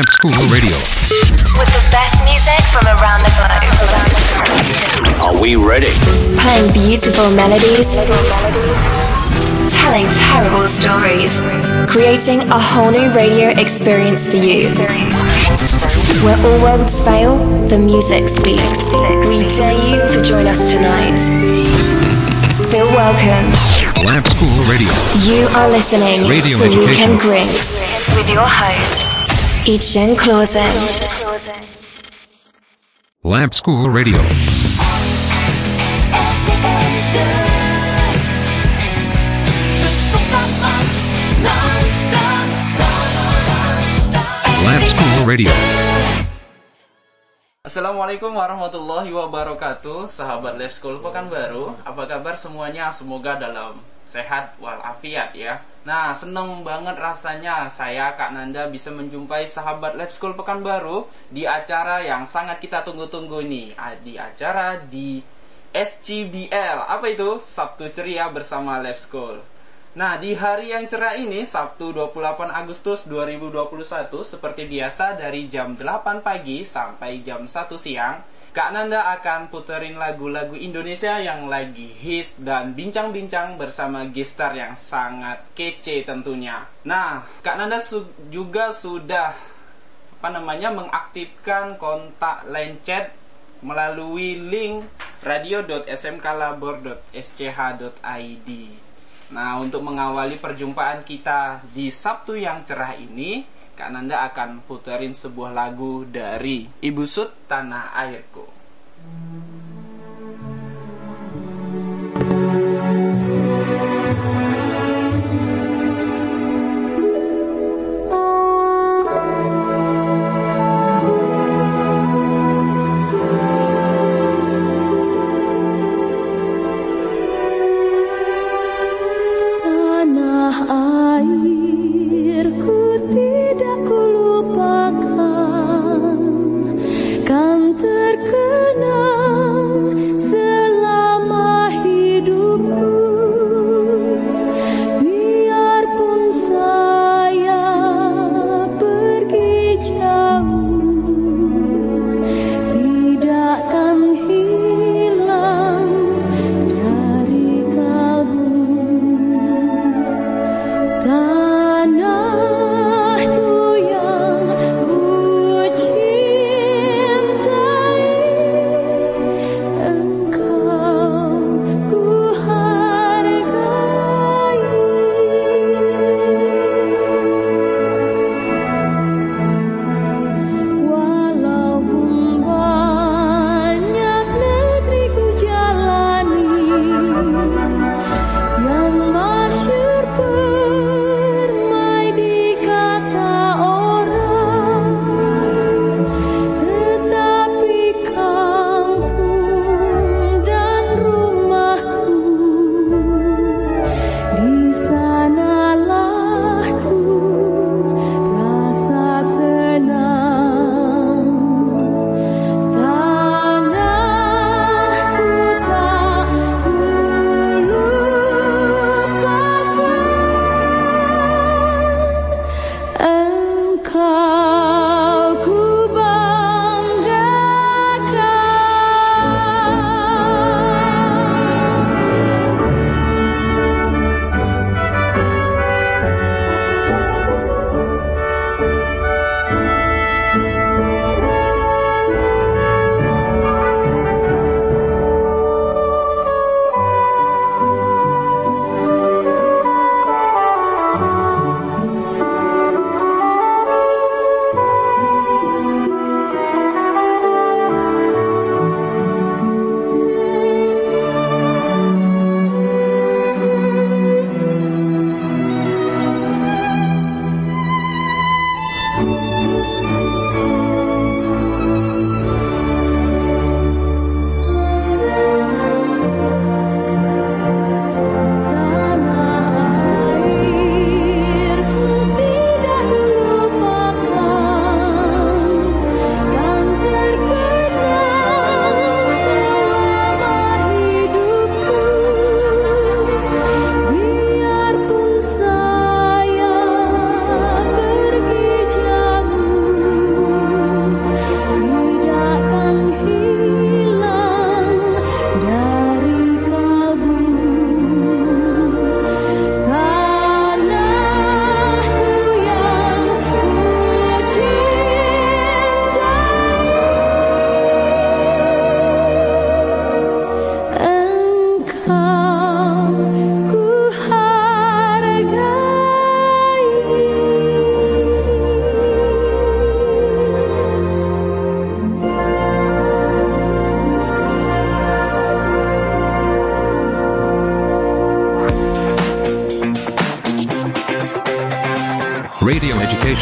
Lamp School Radio. With the best music from around the globe. Are we ready? Playing beautiful melodies. Telling terrible stories. Creating a whole new radio experience for you. Where all worlds fail, the music speaks. We dare you to join us tonight. Feel welcome. Lamp School Radio. You are listening Radio to education. Weekend Grinks with your host, Ichen Clausen. Lamp School Radio. Lamp School Radio. Assalamualaikum warahmatullahi wabarakatuh Sahabat Live School Pekanbaru Apa kabar semuanya? Semoga dalam sehat walafiat ya. Nah seneng banget rasanya Saya Kak Nanda bisa menjumpai sahabat Live School Pekanbaru Di acara yang sangat kita tunggu-tunggu nih Di acara di SCBL Apa itu? Sabtu Ceria bersama Live School. Nah, di hari yang cerah ini, Sabtu 28 Agustus 2021, seperti biasa dari jam 8 pagi sampai jam 1 siang, Kak Nanda akan puterin lagu-lagu Indonesia yang lagi hits dan bincang-bincang bersama gestar yang sangat kece tentunya. Nah, Kak Nanda su- juga sudah apa namanya mengaktifkan kontak line chat melalui link radio.smklabor.sch.id. Nah, untuk mengawali perjumpaan kita di Sabtu yang cerah ini, Kak Nanda akan puterin sebuah lagu dari Ibu Sud Tanah Airku. Tanah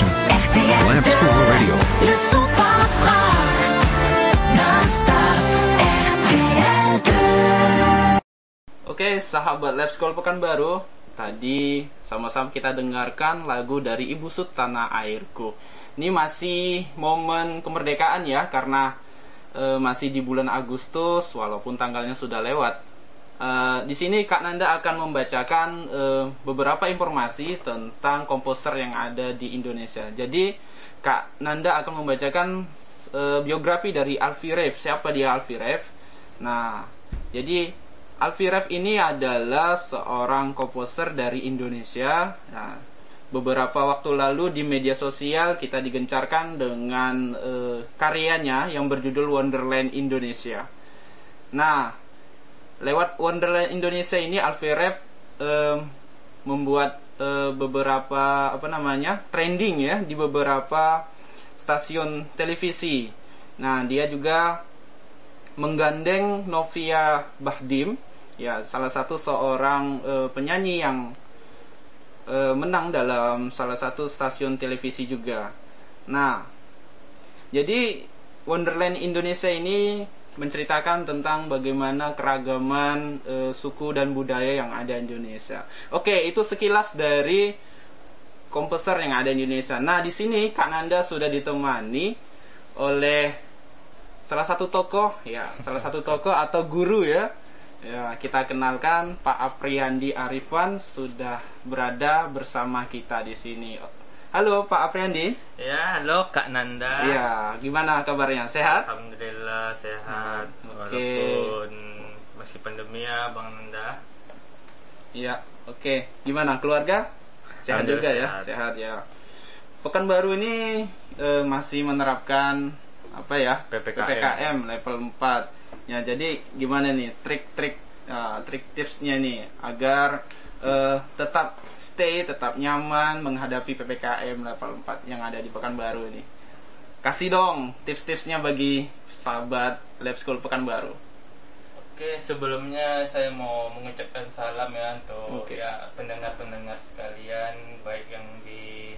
station. Lamp School Radio. Le son pas rare, non-stop, RTL 2. Oke, sahabat Lab School Pekanbaru, tadi sama-sama kita dengarkan lagu dari Ibu Sut Tanah Airku. Ini masih momen kemerdekaan ya, karena eh, masih di bulan Agustus, walaupun tanggalnya sudah lewat. Eh, di sini Kak Nanda akan membacakan eh, beberapa informasi tentang komposer yang ada di Indonesia. Jadi Kak Nanda akan membacakan eh, biografi dari Alfie Rev. Siapa dia Alfie Rev? Nah, jadi Alfie Rev ini adalah seorang komposer dari Indonesia. Nah, beberapa waktu lalu di media sosial kita digencarkan dengan eh, karyanya yang berjudul Wonderland Indonesia. Nah, lewat Wonderland Indonesia ini Rev eh, membuat eh, beberapa apa namanya trending ya di beberapa stasiun televisi. Nah, dia juga menggandeng Novia Bahdim, ya salah satu seorang eh, penyanyi yang eh, menang dalam salah satu stasiun televisi juga. Nah, jadi Wonderland Indonesia ini menceritakan tentang bagaimana keragaman eh, suku dan budaya yang ada di Indonesia. Oke, itu sekilas dari komposer yang ada di Indonesia. Nah, di sini Kak Nanda sudah ditemani oleh salah satu tokoh, ya, salah satu tokoh atau guru ya. Ya, kita kenalkan Pak Apriandi Arifan sudah berada bersama kita di sini. Halo Pak Apriandi. Ya, halo Kak Nanda. Ya, gimana kabarnya? Sehat? Alhamdulillah sehat. Oke. Walaupun masih pandemi ya, Bang Nanda. Iya, oke. Gimana keluarga? Sehat juga ya, sehat. sehat ya. Pekanbaru ini eh, masih menerapkan apa ya? PPKM. level 4. Ya, jadi gimana nih trik-trik eh, trik tipsnya nih agar eh, tetap stay, tetap nyaman menghadapi PPKM level 4 yang ada di Pekanbaru ini. Kasih dong tips-tipsnya bagi sahabat Lab School Pekanbaru. Oke, sebelumnya saya mau mengucapkan salam ya untuk Oke. ya pendengar-pendengar sekalian, baik yang di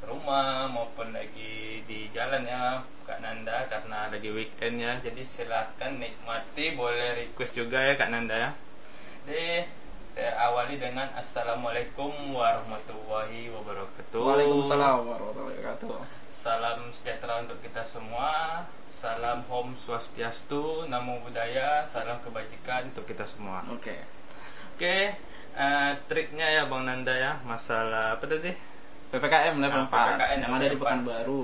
rumah maupun lagi di jalan ya Kak Nanda karena lagi weekend ya. Jadi silahkan nikmati, boleh request juga ya Kak Nanda ya. Jadi saya awali dengan Assalamualaikum warahmatullahi wabarakatuh. Waalaikumsalam warahmatullahi wabarakatuh. Salam sejahtera untuk kita semua. Salam Om Swastiastu, Namo Buddhaya, salam kebajikan untuk kita semua. Oke. Oke, eh, triknya ya Bang Nanda ya, masalah apa tadi? PPKM level Nah, 4 PPKM yang ada di level 4. Pekanbaru.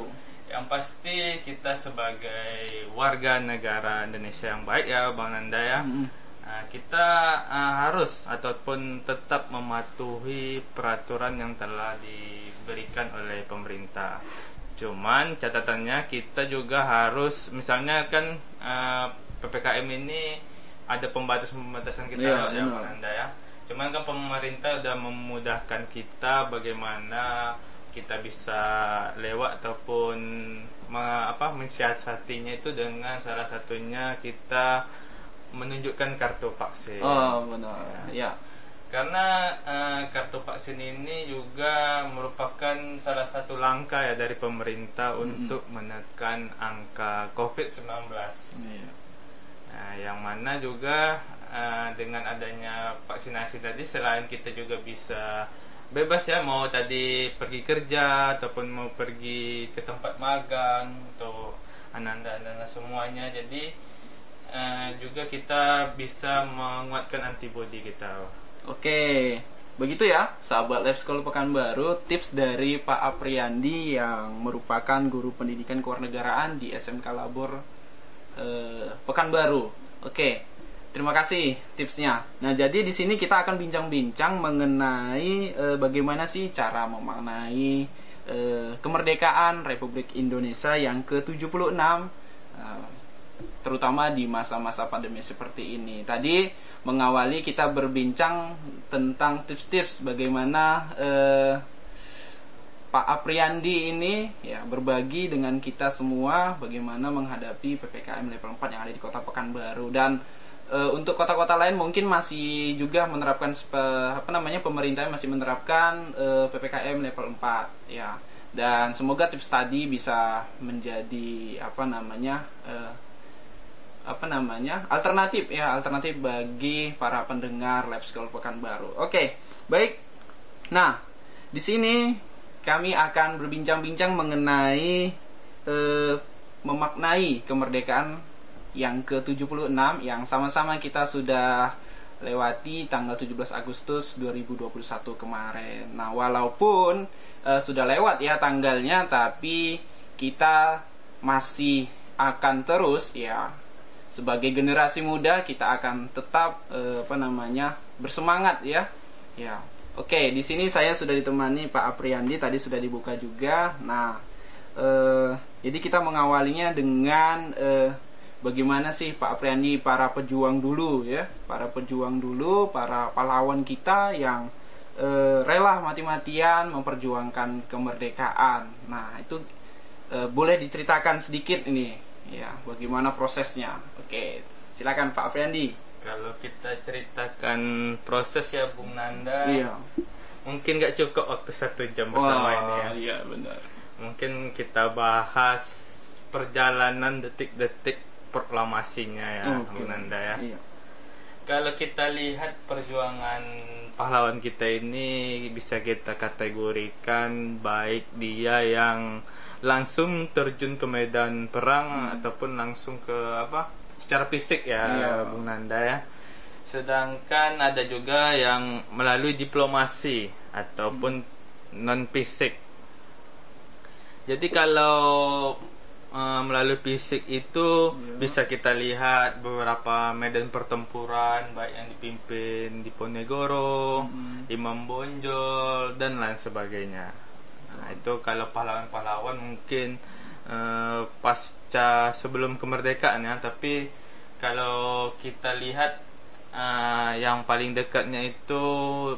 Yang pasti kita sebagai warga negara Indonesia yang baik ya Bang Nanda ya. Mm-mm. Nah, kita eh, harus ataupun tetap mematuhi peraturan yang telah diberikan oleh pemerintah. Cuman catatannya kita juga harus misalnya kan eh, PPKM ini ada pembatasan-pembatasan kita Iya, ya. Bang Nanda ya. Cuman kan pemerintah udah memudahkan kita bagaimana kita bisa lewat ataupun me- apa mensiasatinya itu dengan salah satunya kita menunjukkan kartu vaksin. Oh, benar. Ya. Karena eh, kartu vaksin ini juga merupakan salah satu langkah ya dari pemerintah untuk menekan angka COVID-19. Iya. Nah, yang mana juga eh, dengan adanya vaksinasi tadi selain kita juga bisa bebas ya mau tadi pergi kerja ataupun mau pergi ke tempat magang untuk ananda-ananda semuanya. Jadi eh, juga kita bisa menguatkan antibodi kita. Oke. Begitu ya, sahabat Lab School Pekanbaru, tips dari Pak Apriandi yang merupakan guru pendidikan kewarganegaraan di SMK Labor eh, Pekanbaru. Oke. Terima kasih tipsnya. Nah, jadi di sini kita akan bincang-bincang mengenai eh, bagaimana sih cara memaknai kemerdekaan Republik Indonesia yang ke-76 eh, terutama di masa-masa pandemi seperti ini. Tadi mengawali kita berbincang tentang tips-tips bagaimana eh, Pak Apriandi ini ya berbagi dengan kita semua bagaimana menghadapi PPKM level 4 yang ada di Kota Pekanbaru dan eh, untuk kota-kota lain mungkin masih juga menerapkan apa namanya pemerintah masih menerapkan eh, PPKM level 4 ya. Dan semoga tips tadi bisa menjadi apa namanya eh, apa namanya alternatif ya alternatif bagi para pendengar Lab School Pekanbaru. Oke, baik. Nah, di sini kami akan berbincang-bincang mengenai eh, memaknai kemerdekaan yang ke-76 yang sama-sama kita sudah lewati tanggal 17 Agustus 2021 kemarin. Nah, walaupun eh, sudah lewat ya tanggalnya tapi kita masih akan terus ya sebagai generasi muda kita akan tetap eh, apa namanya bersemangat ya. Ya. Oke, di sini saya sudah ditemani Pak Apriandi tadi sudah dibuka juga. Nah, eh, jadi kita mengawalinya dengan eh, bagaimana sih Pak Apriandi para pejuang dulu ya, para pejuang dulu, para pahlawan kita yang eh, rela mati-matian memperjuangkan kemerdekaan. Nah, itu eh, boleh diceritakan sedikit ini ya bagaimana prosesnya. Oke, silakan Pak Apriandi. Kalau kita ceritakan proses ya Bung Nanda, Iya. mungkin nggak cukup waktu satu jam bersama ini ya. iya benar. Mungkin kita bahas perjalanan detik-detik proklamasinya ya, Oke. Bung Nanda ya. Iya. Kalau kita lihat perjuangan pahlawan kita ini bisa kita kategorikan baik dia yang langsung terjun ke medan perang ataupun langsung ke apa secara fisik ya Iya. Bung Nanda ya. Sedangkan ada juga yang melalui diplomasi ataupun non fisik. Jadi kalau eh, melalui fisik itu bisa kita lihat beberapa medan pertempuran baik yang dipimpin di Ponegoro, Imam Bonjol dan lain sebagainya. Nah, itu kalau pahlawan-pahlawan mungkin eh, pasca sebelum kemerdekaan ya, tapi kalau kita lihat eh, yang paling dekatnya itu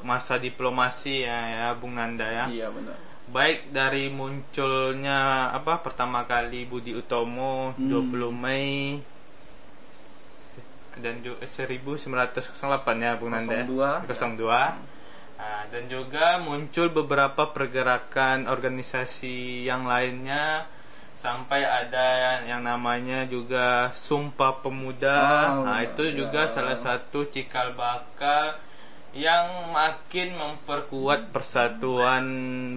masa diplomasi ya, ya Bung Nanda ya Iya benar. baik dari munculnya apa pertama kali Budi Utomo 20 Mei dan juga 1908 ya Bung Nanda ya? 02. 02 Nah, dan juga muncul beberapa pergerakan organisasi yang lainnya sampai ada yang namanya juga Sumpah Pemuda. Oh, nah, itu ya. juga salah satu cikal bakal yang makin memperkuat persatuan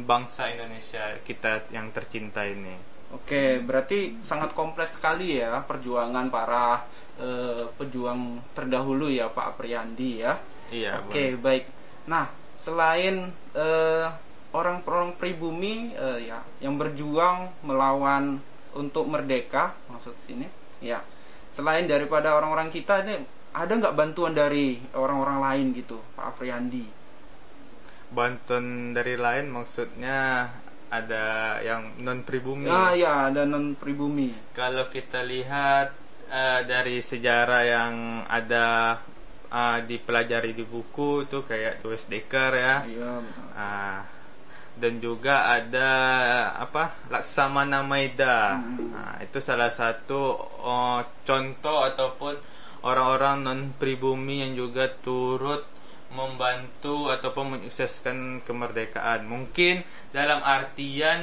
bangsa Indonesia kita yang tercinta ini. Oke, berarti sangat kompleks sekali ya perjuangan para eh, pejuang terdahulu ya Pak Apriandi ya. Iya, Oke, baik. Nah, selain eh, orang-orang pribumi eh, ya yang berjuang melawan untuk merdeka maksud sini, ya. Selain daripada orang-orang kita ini ada nggak bantuan dari orang-orang lain gitu, Pak Apriandi? Bantuan dari lain maksudnya ada yang non pribumi. Ah ya, ada non pribumi. Kalau kita lihat eh, dari sejarah yang ada eh, dipelajari di buku itu kayak Louis Dekker ya. Iya. Ah, dan juga ada apa Laksamana Maida. Hmm. Nah, itu salah satu oh, contoh ataupun orang-orang non pribumi yang juga turut membantu ataupun menyukseskan kemerdekaan. Mungkin dalam artian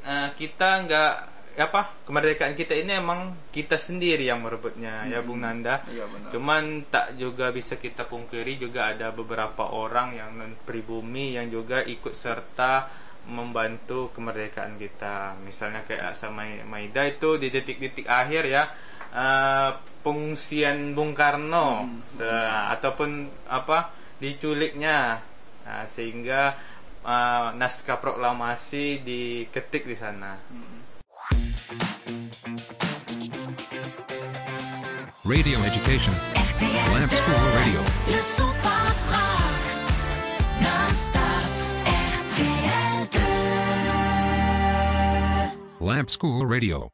eh, kita nggak apa kemerdekaan kita ini emang kita sendiri yang merebutnya ya Bung Nanda. Iya, benar. Cuman tak juga bisa kita pungkiri juga ada beberapa orang yang non pribumi yang juga ikut serta membantu kemerdekaan kita. Misalnya kayak sama Maida itu di detik-detik akhir ya eh, pengungsian Bung Karno Se- ataupun apa diculiknya Nah, sehingga eh, naskah proklamasi diketik di sana. Radio education. Lamp School Radio. Le son Non-stop RTL 2 Lamp School Radio.